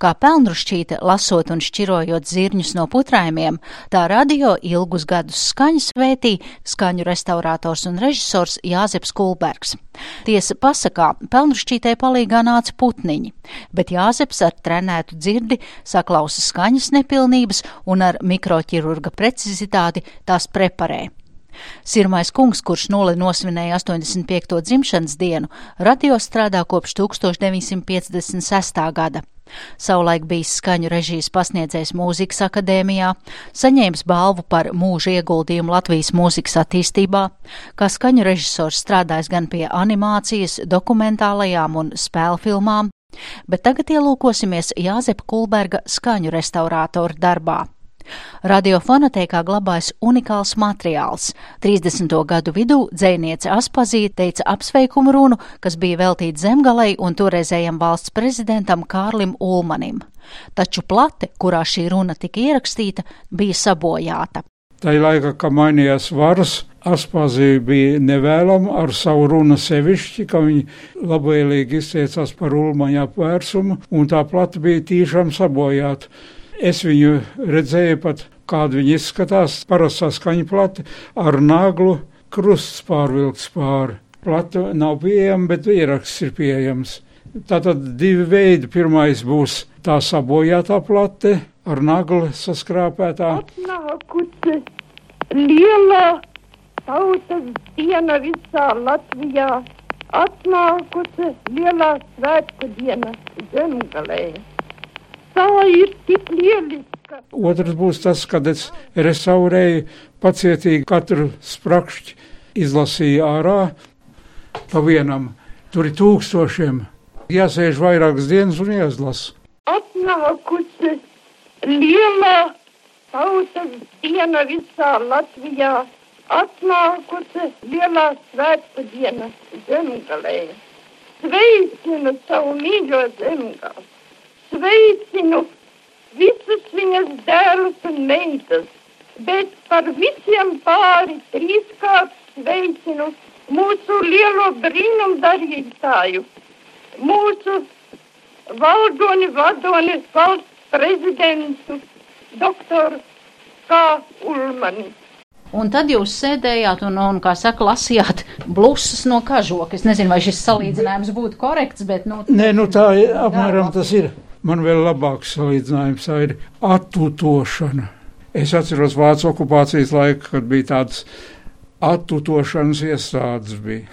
Kā pelnrušķīte, lasot un šķirojot zirņus no putrājumiem, tā radio ilgus gadus skaņas vētī skaņu restaurātors un režisors Jāzeps Kulbergs. Tiesa pasakā, pelnrušķītē palīgā nāca putniņi, bet Jāzeps ar trenētu dzirdi saklausa skaņas nepilnības un ar mikroķirurga precizitāti tās preparē. Sirmais kungs, kurš nulli nosvinēja 85. dzimšanas dienu, radio strādā kopš 1956. gada. Savulaik bijis skaņu režijas pasniedzējs mūzikas akadēmijā, saņēmis balvu par mūža ieguldījumu Latvijas mūzikas attīstībā, kā skaņu režisors strādājis gan pie animācijas, dokumentālajām un spēļu filmām, bet tagad ielūkosimies Jāzepa Kulberga skaņu restaurātoru darbā. Radiofonotēkā glabājas unikāls materiāls. 30. gadu vidū dzēniece Aspazīte teica apsveikumu runu, kas bija veltīta zemgalei un toreizējam valsts prezidentam Kārlim Ulmanim. Taču plate, kurā šī runa tika ierakstīta, bija sabojāta. Tā laika, kad mainījās varas, Aspazija bija nevēlama ar savu runu sevišķi, ka viņi labvēlīgi izteicās par ulmaņa apvērsumu, un tā plata bija tīšām sabojāta. Es viņu redzēju pat, kādu viņi izskatās, parastā skaņa plati ar naglu krusts pārvilkts pāri. Plata nav pieejama, bet ieraksts ir pieejams. Tātad divi veidi. Pirmais būs tā sabojātā plate ar naglu saskrāpētā. Atnākusi lielā tautas diena visā Latvijā. Atnākusi lielā svētku diena zemgalē. Tā ir tik lieliska. Otrs būs tas, kad es restaurēju pacietīgi katru sprakšķi, izlasīju ārā pa vienam. Tur ir tūkstošiem. Jāsēž vairākas dienas un jāizlasa. Atnākusi lielā tautas diena visā Latvijā. Atnākusi lielā svētku diena zemgalē. Sveicinu savu mīļo zemgali sveicinu visus viņas dēlus un meitas, bet par visiem pāri trīskārt sveicinu mūsu lielo brīnumdarītāju, mūsu valdoni vadoni valsts prezidentu, doktoru K. Ulmani. Un tad jūs sēdējāt un, un kā saka, lasījāt blusas no kažoka. Es nezinu, vai šis salīdzinājums būtu korekts, bet, nu. Nē, nu tā apmēram tas ir. Man vēl labāks salīdzinājums tā ir attutošana. Es atceros Vācu okupācijas laiku, kad bija tādas attutošanas iestādes. Bija.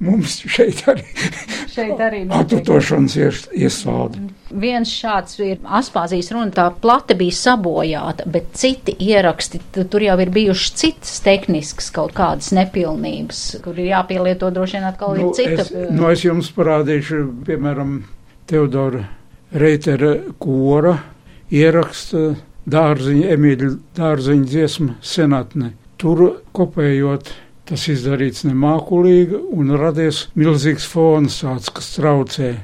Mums šeit arī, šeit arī attutošanas iestāde. Viens šāds ir Aspāzijas runa, tā plate bija sabojāta, bet citi ieraksti, tur jau ir bijušas citas tehniskas kaut kādas nepilnības, kur ir jāpielieto droši vien atkal nu, ir cita. Es, nu, es jums parādīšu, piemēram, Teodora Reitera kora ieraksta dārziņa, Emīļa dārziņa dziesma senatne. Tur kopējot, tas izdarīts nemākulīgi un radies milzīgs fons tāds, kas traucē.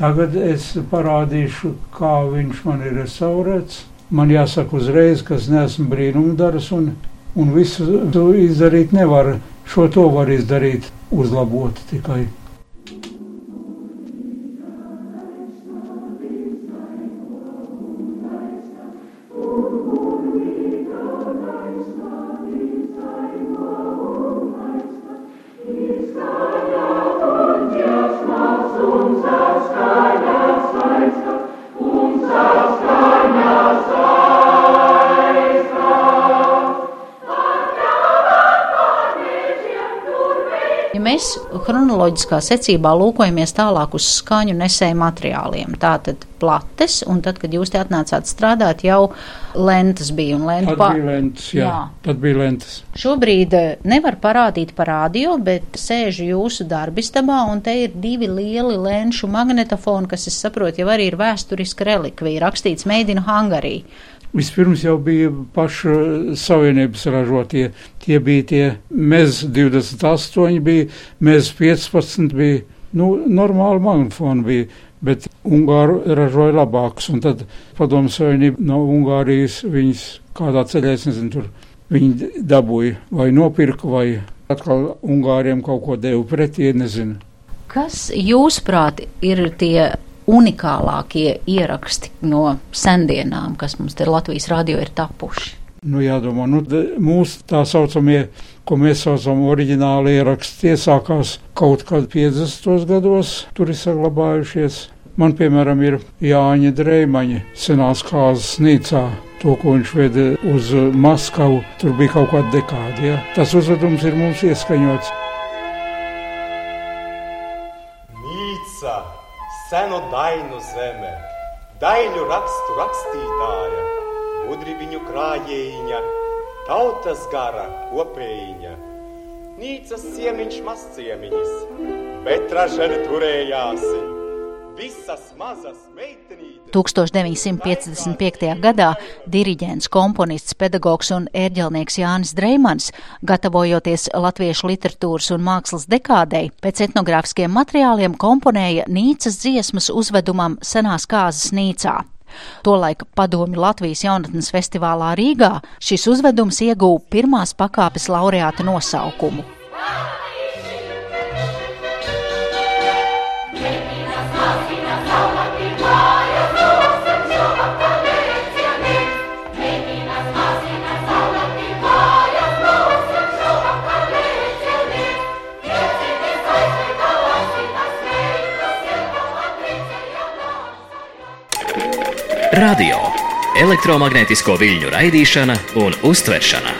Tagad es parādīšu, kā viņš man ir restaurēts. Man jāsaka uzreiz, ka es neesmu brīnumdars un, un visu izdarīt nevar. Šo to var izdarīt, uzlabot tikai. Ja mēs kronoloģiskā secībā lūkojamies tālāk uz skaņu nesēju materiāliem, tātad plates, un tad, kad jūs te atnācāt strādāt, jau lentas bija un lentas pār... bija lentas, jā, jā. tad bija lentas. Šobrīd eh, nevar parādīt par radio, bet sēž jūsu darbistabā, un te ir divi lieli lenšu magnetofoni, kas, es saprotu, jau arī ir vēsturiska relikvija, rakstīts Made in Hungary. Vispirms jau bija paša savienības ražotie. Tie bija tie MEZ 28, bija MEZ 15, bija nu, normāli magnetofoni bija. Bet Ungāru ražoja labākus, un tad padomu savienība no Ungārijas viņas kādā ceļā, es nezinu, tur viņi dabūja vai nopirka, vai atkal Ungāriem kaut ko deva pretī, nezinu. Kas jūsuprāt ir tie unikālākie ieraksti no sendienām, kas mums te Latvijas radio ir tapuši? Nu, jādomā, nu, mūsu tā saucamie, ko mēs saucam oriģināli ieraksti, tie sākās kaut kad 50. gados, tur ir saglabājušies. Man, piemēram, ir Jāņa Dreimaņa senās kāzas nīcā. To, ko viņš veda uz Maskavu, tur bija kaut kāda dekāda. Ja? Tas uzvedums ir mums ieskaņots. Senu dainu zeme, daļu rakstu rakstītāja, gudribiņu krājējiņa, tautas gara kopējiņa. Nīcas ciemiņš mazciemiņas, bet raženi turējāsi, visas mazas meitenītes. 1955. gadā diriģents, komponists, pedagogs un ērģelnieks Jānis Dreimans, gatavojoties latviešu literatūras un mākslas dekādei, pēc etnogrāfiskiem materiāliem komponēja Nīcas dziesmas uzvedumam Senās kāzas Nīcā. Tolaik padomi Latvijas jaunatnes festivālā Rīgā šis uzvedums iegūja pirmās pakāpes laureāta nosaukumu. Radio - elektromagnētisko viļņu raidīšana un uztveršana.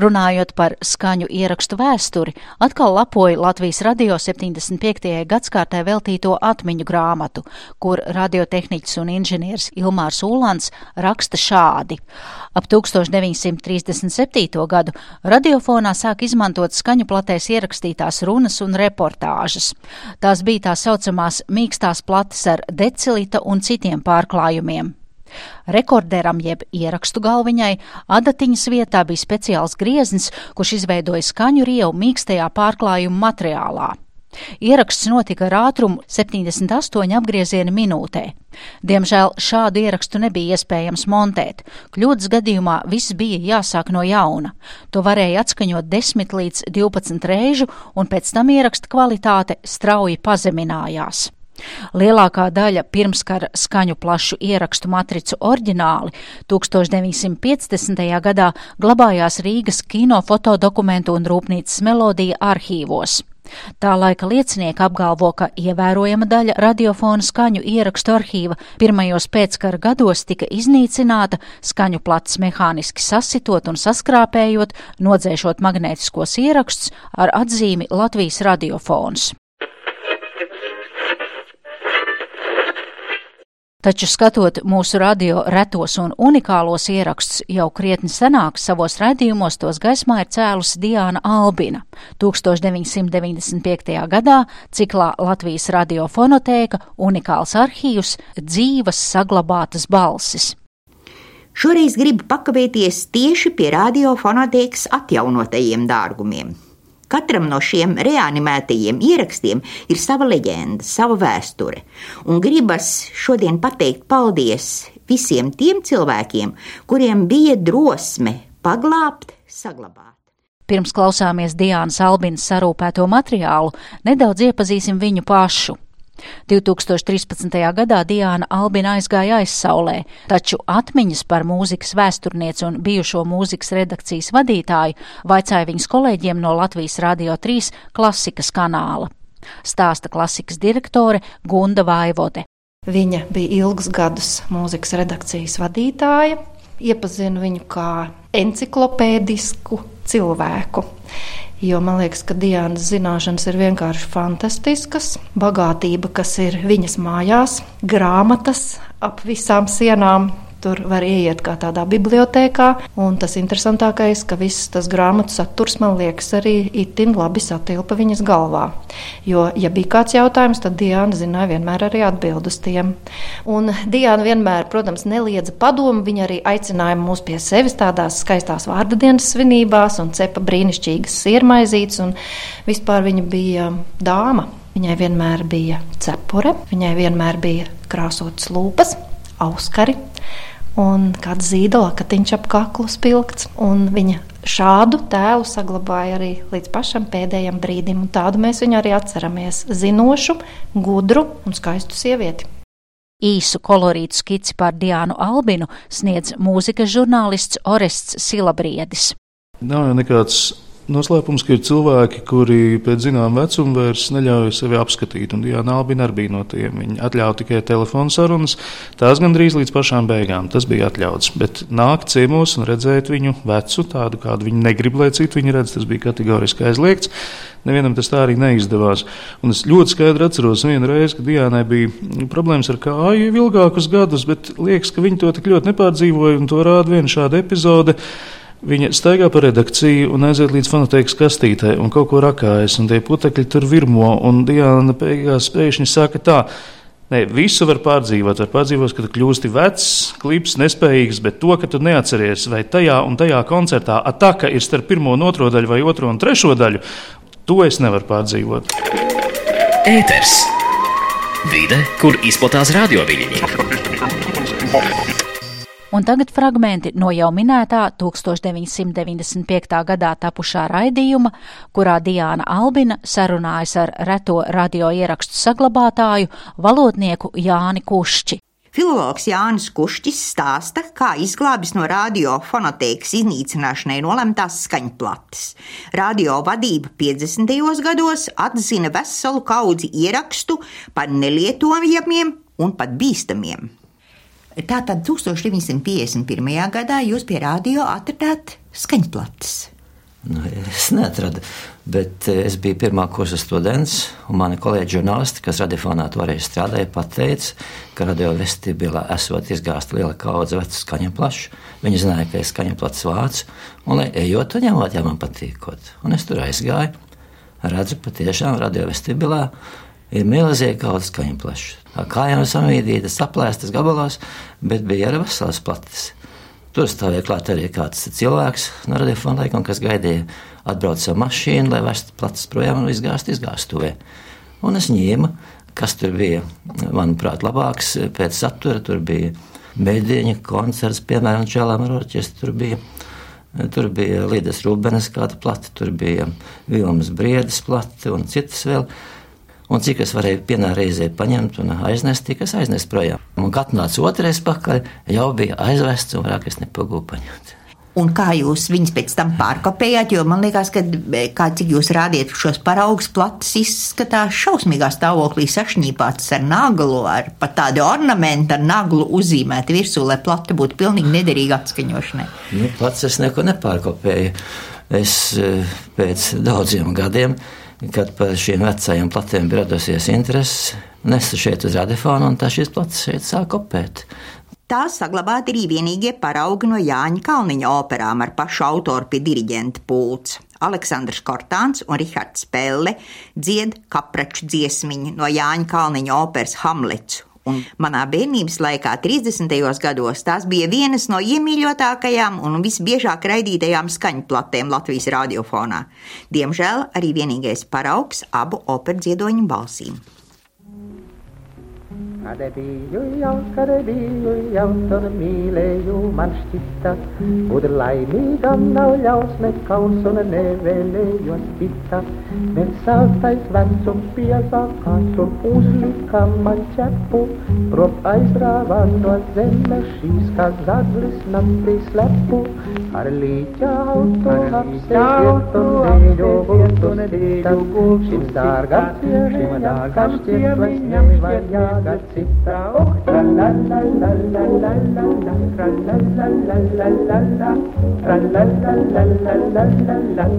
Runājot par skaņu ierakstu vēsturi, atkal lapoja Latvijas radio 75. gadskārtē veltīto atmiņu grāmatu, kur radiotehniķis un inženieris Ilmārs Ulans raksta šādi. Ap 1937. gadu radiofonā sāk izmantot skaņu platēs ierakstītās runas un reportāžas. Tās bija tā saucamās mīkstās plates ar decilita un citiem pārklājumiem. Rekorderam jeb ierakstu galviņai adatiņas vietā bija speciāls grieznis, kurš izveidoja skaņu rievu mīkstajā pārklājuma materiālā. Ieraksts notika ar ātrumu 78 apgriezieni minūtē. Diemžēl šādu ierakstu nebija iespējams montēt. Kļūdas gadījumā viss bija jāsāk no jauna. To varēja atskaņot 10 līdz 12 reižu, un pēc tam ieraksta kvalitāte strauji pazeminājās. Lielākā daļa pirmskara skaņu plašu ierakstu matricu oriģināli 1950. gadā glabājās Rīgas kino fotodokumentu un rūpnīcas melodija arhīvos. Tā laika liecinieki apgalvo, ka ievērojama daļa radiofona skaņu ierakstu arhīva pirmajos pēckara gados tika iznīcināta, skaņu plats mehāniski sasitot un saskrāpējot, nodzēšot magnētiskos ierakstus ar atzīmi Latvijas radiofons. Taču skatot mūsu radio retos un unikālos ierakstus, jau krietni senāk savos raidījumos tos gaismā ir cēlusi Diāna Albina. 1995. gadā ciklā Latvijas radiofonotēka unikāls arhīvs dzīvas saglabātas balsis. Šoreiz gribu pakavēties tieši pie radiofonotēkas atjaunotajiem dārgumiem. Katram no šiem reanimētajiem ierakstiem ir sava leģenda, sava vēsture, un gribas šodien pateikt paldies visiem tiem cilvēkiem, kuriem bija drosme paglābt, saglabāt. Pirms klausāmies Diānas Albinas sarūpēto materiālu, nedaudz iepazīsim viņu pašu. 2013. gadā Diāna Albina aizgāja aizsaulē, taču atmiņas par mūzikas vēsturnieci un bijušo mūzikas redakcijas vadītāju vaicāja viņas kolēģiem no Latvijas Radio 3 klasikas kanāla. Stāsta klasikas direktore Gunda Vaivode. Viņa bija ilgus gadus mūzikas redakcijas vadītāja. Iepazinu viņu kā enciklopēdisku cilvēku. Jo man liekas, ka Dienas zināšanas ir vienkārši fantastiskas. Bagātība, kas ir viņas mājās, grāmatas ap visām sienām, Tur var ieiet kā tādā bibliotekā, un tas interesantākais, ka viss tas grāmatu saturs, man liekas, arī itin labi satilpa viņas galvā. Jo, ja bija kāds jautājums, tad Diana zināja vienmēr arī atbild uz tiem. Un Diana vienmēr, protams, neliedza padomu, viņa arī aicināja mūs pie sevis tādās skaistās vārda dienas svinībās un cepa brīnišķīgas sirmaizītes, un vispār viņa bija dāma. Viņai vienmēr bija cepure, viņai vienmēr bija krāsotas lūpas, auskari, un kāds zīdola, ka viņš ap kaklu spilgts. Viņa šādu tēlu saglabāja arī līdz pašam pēdējam brīdim, un tādu mēs viņu arī atceramies - zinošu, gudru un skaistu sievieti. Īsu kolorītu skici par Diānu Albinu sniedz mūzikas žurnālists Orests Silabriedis. Nav jau nekāds Noslēpums, ka ir cilvēki, kuri pēc zināmā vecuma vairs neļauj sevi apskatīt, un Diana Albina arī bija no tiem. Viņa atļāva tikai telefonu sarunas, tās gandrīz līdz pašām beigām. Tas bija atļauts, bet nākt ciemos un redzēt viņu vecu, tādu kādu viņi negrib, lai citu viņi redz, tas bija kategoriski aizliegts. Nevienam tas tā arī neizdevās. Un es ļoti skaidri atceros vienu reizi, kad Dienai bija problēmas ar kāju ilgākus gadus, bet liekas, ka viņi to tik ļoti nepārdzīvoja, un to rāda viena šāda epizode. Viņa staigā pa redakciju un aiziet līdz fonoteikas kastītē un kaut ko rakājas, un tie putekļi tur virmo, un Diana beigās pēkšņi saka tā. Nē, visu var pārdzīvot. Var pārdzīvot, ka tu kļūsti vecs, klips, nespējīgs, bet to, ka tu neatceries, vai tajā un tajā koncertā ataka ir starp pirmo un otro daļu vai otro un trešo daļu, to es nevaru pārdzīvot. Ēters. Vide, kur izplatās radioviļņi. Un tagad fragmenti no jau minētā 1995. gadā tapušā raidījuma, kurā Diāna Albina sarunājas ar reto radio ierakstu saglabātāju, valodnieku Jāni Kušķi. Filologs Jānis Kušķis stāsta, kā izglābis no radiofonotēkas iznīcināšanai nolemtās skaņplates. Radio vadība 50. gados atzina veselu kaudzi ierakstu par nelietojamiem un pat bīstamiem. Tātad 1951. gadā jūs pie radio atradāt skaņplates. Nu, es neatradu, bet eh, es biju pirmā kursa students, un mani kolēģi žurnālisti, kas radiofonā toreiz strādāja, pateica, ka radio vestibilā esot izgāzta liela kaudze vecu skaņu plašu. Viņi zināja, ka es skaņu plats vācu, un lai ejot un ņemot, ja man patīkot. Un es tur aizgāju, redzu patiešām radio vestibilā ir milzīgi kaut skaņu plašs. Kājām samīdītas, saplēstas gabalos, bet bija arī veselas plates. Tur stāvēja klāt arī kāds cilvēks no radiofona laikam, kas gaidīja atbraukt savu mašīnu, lai vestu plates projām un izgāzt izgāstuvē. Un es ņēmu, kas tur bija, manuprāt, labāks pēc satura. Tur bija mēdīņa koncerts, piemēram, Čēlām ar orķestru. Tur bija Tur bija Līdas Rūbenes kāda plata, tur bija Vilmas Briedas plata un citas vēl un cik es varēju vienā reizē paņemt un aiznest, tik es aiznesu projām. Un kad nāca otrais pakaļ, jau bija aizvests un vairāk es nepagūpu paņemt. Un kā jūs viņus pēc tam pārkopējāt? Jo man liekas, ka kā cik jūs rādiet šos paraugus platus, izskatās šausmīgā stāvoklī sašņīpāts ar naglu, ar pat tādu ornamentu ar naglu uzzīmēt virsū, lai plata būtu pilnīgi nederīga atskaņošanai. Nu, pats es neko nepārkopēju. Es eh, pēc daudziem gadiem kad par šiem vecajiem platiem bija radusies interese, nesu šeit uz radiofonu, un tā šīs plats šeit sāk opēt. Tā saglabāti arī vienīgie paraugi no Jāņa Kalniņa operām ar pašu autoru pie diriģenta pults. Aleksandrs Kortāns un Rihards Pelle dzied kapraču dziesmiņu no Jāņa Kalniņa operas Hamlets Un manā bērnības laikā, 30. gados, tās bija vienas no iemīļotākajām un visbiežāk raidītajām skaņplatēm Latvijas radiofonā. Diemžēl arī vienīgais paraugs abu operu dziedoņu balsīm. Adebijuj jau, kadebijuj jau, tad mīlēju man šķita, būt laimīgam nav ļaus nekaus un nevēlējos cita. Bet saltais vecums piesakās un uzlika man ķepu, prop aizrāva no zemes šīs, kā zaglis naktī slepu. Ar līķa auto apsēdietu, neļo gultu, neļo gultu, šim dārgam, šim dārgam, šim dārgam, šim dārgam, Sitta och tralalalalala Tralalalalala Tralalalalala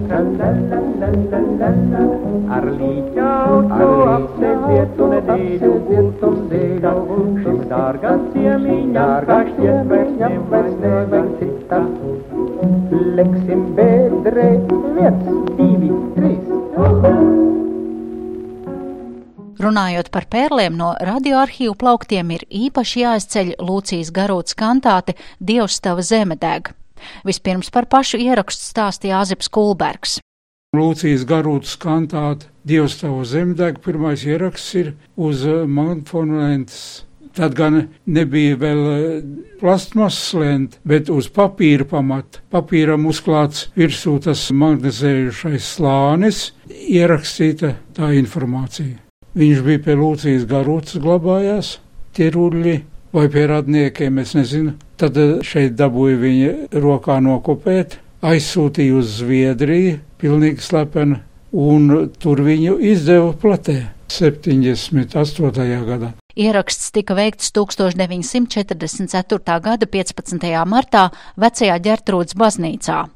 Tralalalalala Arliciauto apseviet un edīļu gultum dīļa Šim dārgam ciemiņam kašķiet vairs ņem vairs nevajag cita Leksim bedre viens, divi, trīs Runājot par pērlēm no radioarkīvu plauktiem, ir īpaši jāizceļ Lūcijas garūtas kantāte Dievs tava zeme deg. Vispirms par pašu ierakstu stāstīja Āzips Kulbergs. Lūcijas garūtas kantāte Dievs tava zeme deg. Pirmais ieraksts ir uz magnetofona lentes. Tad gan nebija vēl plastmasas lente, bet uz papīra pamata. Papīram uzklāts virsū tas magnetizējušais slānis, ierakstīta tā informācija. Viņš bija pie Lūcijas garūtas glabājās, tie ruļļi vai pie radniekiem, es nezinu. Tad šeit dabūja viņa rokā nokopēt, aizsūtīja uz Zviedriju, pilnīgi slepeni, un tur viņu izdeva platē 78. gadā. Ieraksts tika veikts 1944. gada 15. martā vecajā ģertrūdas baznīcā.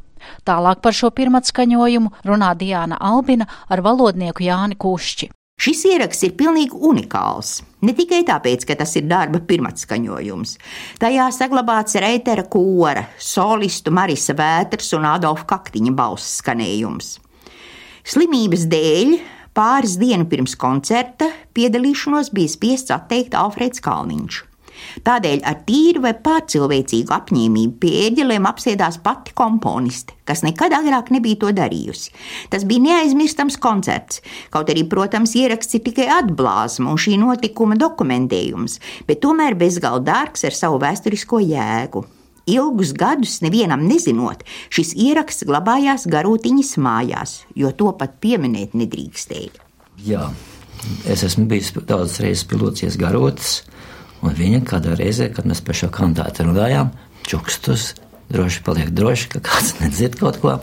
Tālāk par šo pirmatskaņojumu runā Diāna Albina ar valodnieku Jāni Kušķi. Šis ieraksts ir pilnīgi unikāls. Ne tikai tāpēc, ka tas ir darba pirmatskaņojums. Tajā saglabāts Reitera kora, solistu Marisa Vētras un Adolfa Kaktiņa balss skanējums. Slimības dēļ pāris dienu pirms koncerta piedalīšanos bija spiests atteikt Alfrēds Kalniņš. Tādēļ ar tīru vai pārcilvēcīgu apņēmību pie ēģelēm apsēdās pati komponiste, kas nekad agrāk nebija to darījusi. Tas bija neaizmirstams koncerts, kaut arī, protams, ieraksts ir tikai atblāzma un šī notikuma dokumentējums, bet tomēr bezgalīgi dārgs ar savu vēsturisko jēgu. Ilgus gadus nevienam nezinot, šis ieraksts glabājās garūtiņas mājās, jo to pat pieminēt nedrīkstēja. Jā, es esmu bijis daudzas reizes pilotcies garotas. Un viņa kādā reizē, kad mēs par šo kandidātu runājām, čukstus, droši paliek droši, ka kāds nedzird kaut ko,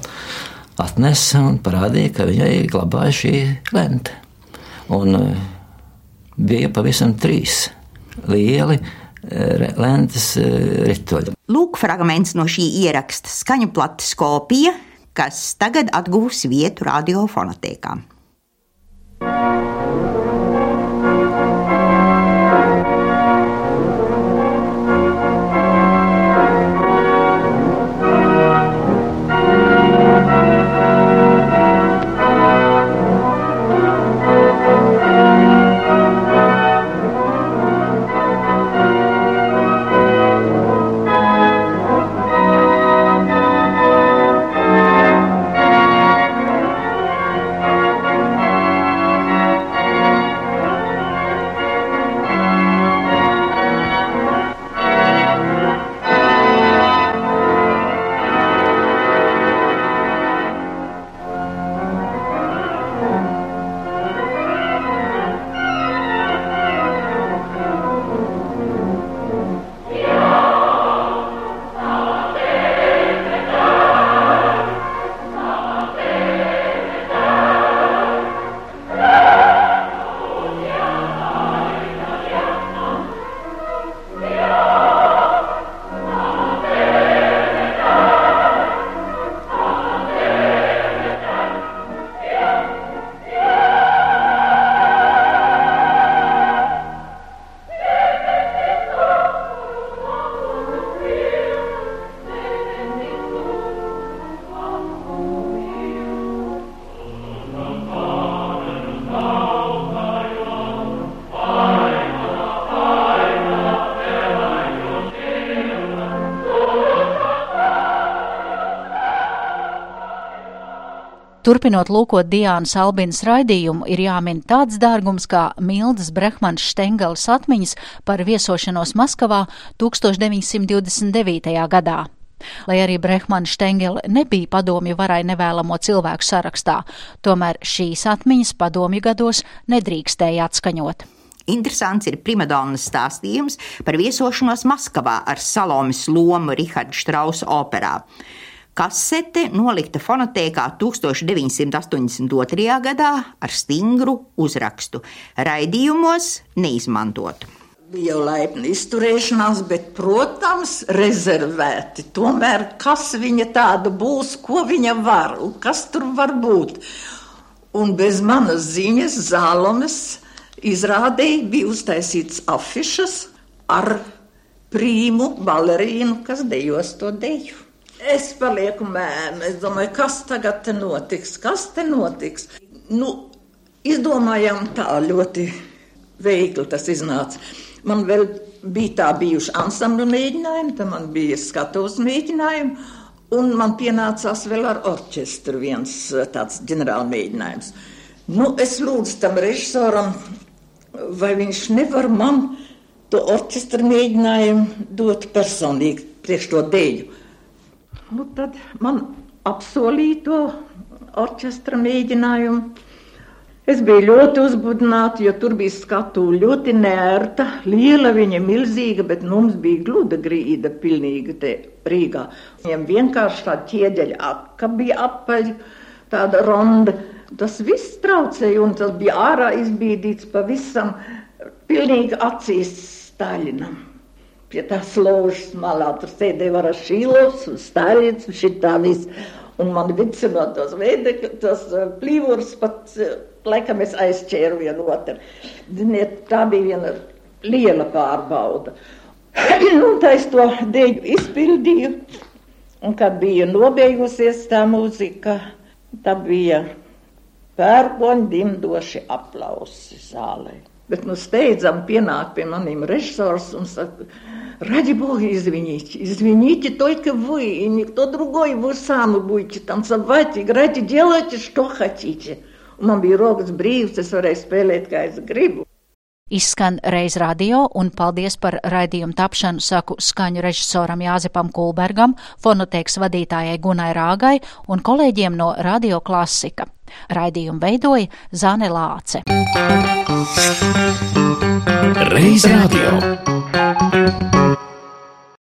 atnesa un parādīja, ka viņai glabāja šī lente. Un uh, bija pavisam trīs lieli uh, lentes uh, rituļi. Lūk, fragments no šī ieraksta skaņu plates kopija, kas tagad atgūs vietu radiofonotēkā. Turpinot lūkot Diānas Albinas raidījumu, ir jāmin tāds dārgums kā Mildas Brehmanas Štengelas atmiņas par viesošanos Maskavā 1929. gadā. Lai arī Brehmana Štengele nebija padomju varai nevēlamo cilvēku sarakstā, tomēr šīs atmiņas padomju gados nedrīkstēja atskaņot. Interesants ir primadonas stāstījums par viesošanos Maskavā ar Salomis lomu Riharda Strausa operā. Kasete nolikta fonotēkā 1982. gadā ar stingru uzrakstu - raidījumos neizmantotu. Bija jau laipni izturēšanās, bet, protams, rezervēti. Tomēr kas viņa tāda būs, ko viņa var un kas tur var būt. Un bez manas ziņas zālones izrādēji bija uztaisīts afišas ar prīmu balerīnu, kas dejos to deju. Es palieku mēmē, es domāju, kas tagad te notiks, kas te notiks. Nu, izdomājām tā ļoti veikli tas iznāca. Man vēl bija tā bijuši ansambļu mēģinājumi, tad man bija skatuves mēģinājumi, un man pienācās vēl ar orķestru viens eh, tāds ģenerāla mēģinājums. Nu, es lūdzu tam režisoram, vai viņš nevar man to orķestra mēģinājumu dot personīgi priekš to dēļu. Nu, tad man apsolīja to orķestra mēģinājumu. Es biju ļoti uzbudināta, jo tur bija skatu ļoti nērta, liela viņa milzīga, bet mums bija gluda grīda pilnīga te Rīgā. Viņam vienkārši tā ķieģeļa apka bija apaļ, tāda ronda. Tas viss traucēja un tas bija ārā izbīdīts pavisam pilnīgi acīs Staļinam. Tās ložas malā tur sēdēja Varašīlovs un Staļins un šitā viss. Un man vicinot tos veidekļus, tos plīvurs pat laikam es aizķēru vienu otru. Ziniet, tā bija viena liela pārbauda. un tā es to dēļu izpildīju, un kad bija nobeigusies tā mūzika, tā bija pērkoņi dimdoši aplausi zālē. Bet nu steidzam pienāk pie maniem režisors un saka, Ради Бога, извините, извините, только вы, и никто другой, вы сами будете танцевать, играть и делайте, что хотите. Un man bija rokas brīvs, es varēju spēlēt, kā es gribu. Izskan reiz radio, un paldies par raidījumu tapšanu saku skaņu režisoram Jāzepam Kulbergam, fonotēks vadītājai Gunai Rāgai un kolēģiem no Radio Klasika. Raidījumu veidoja Zane Lāce. Reiz radio.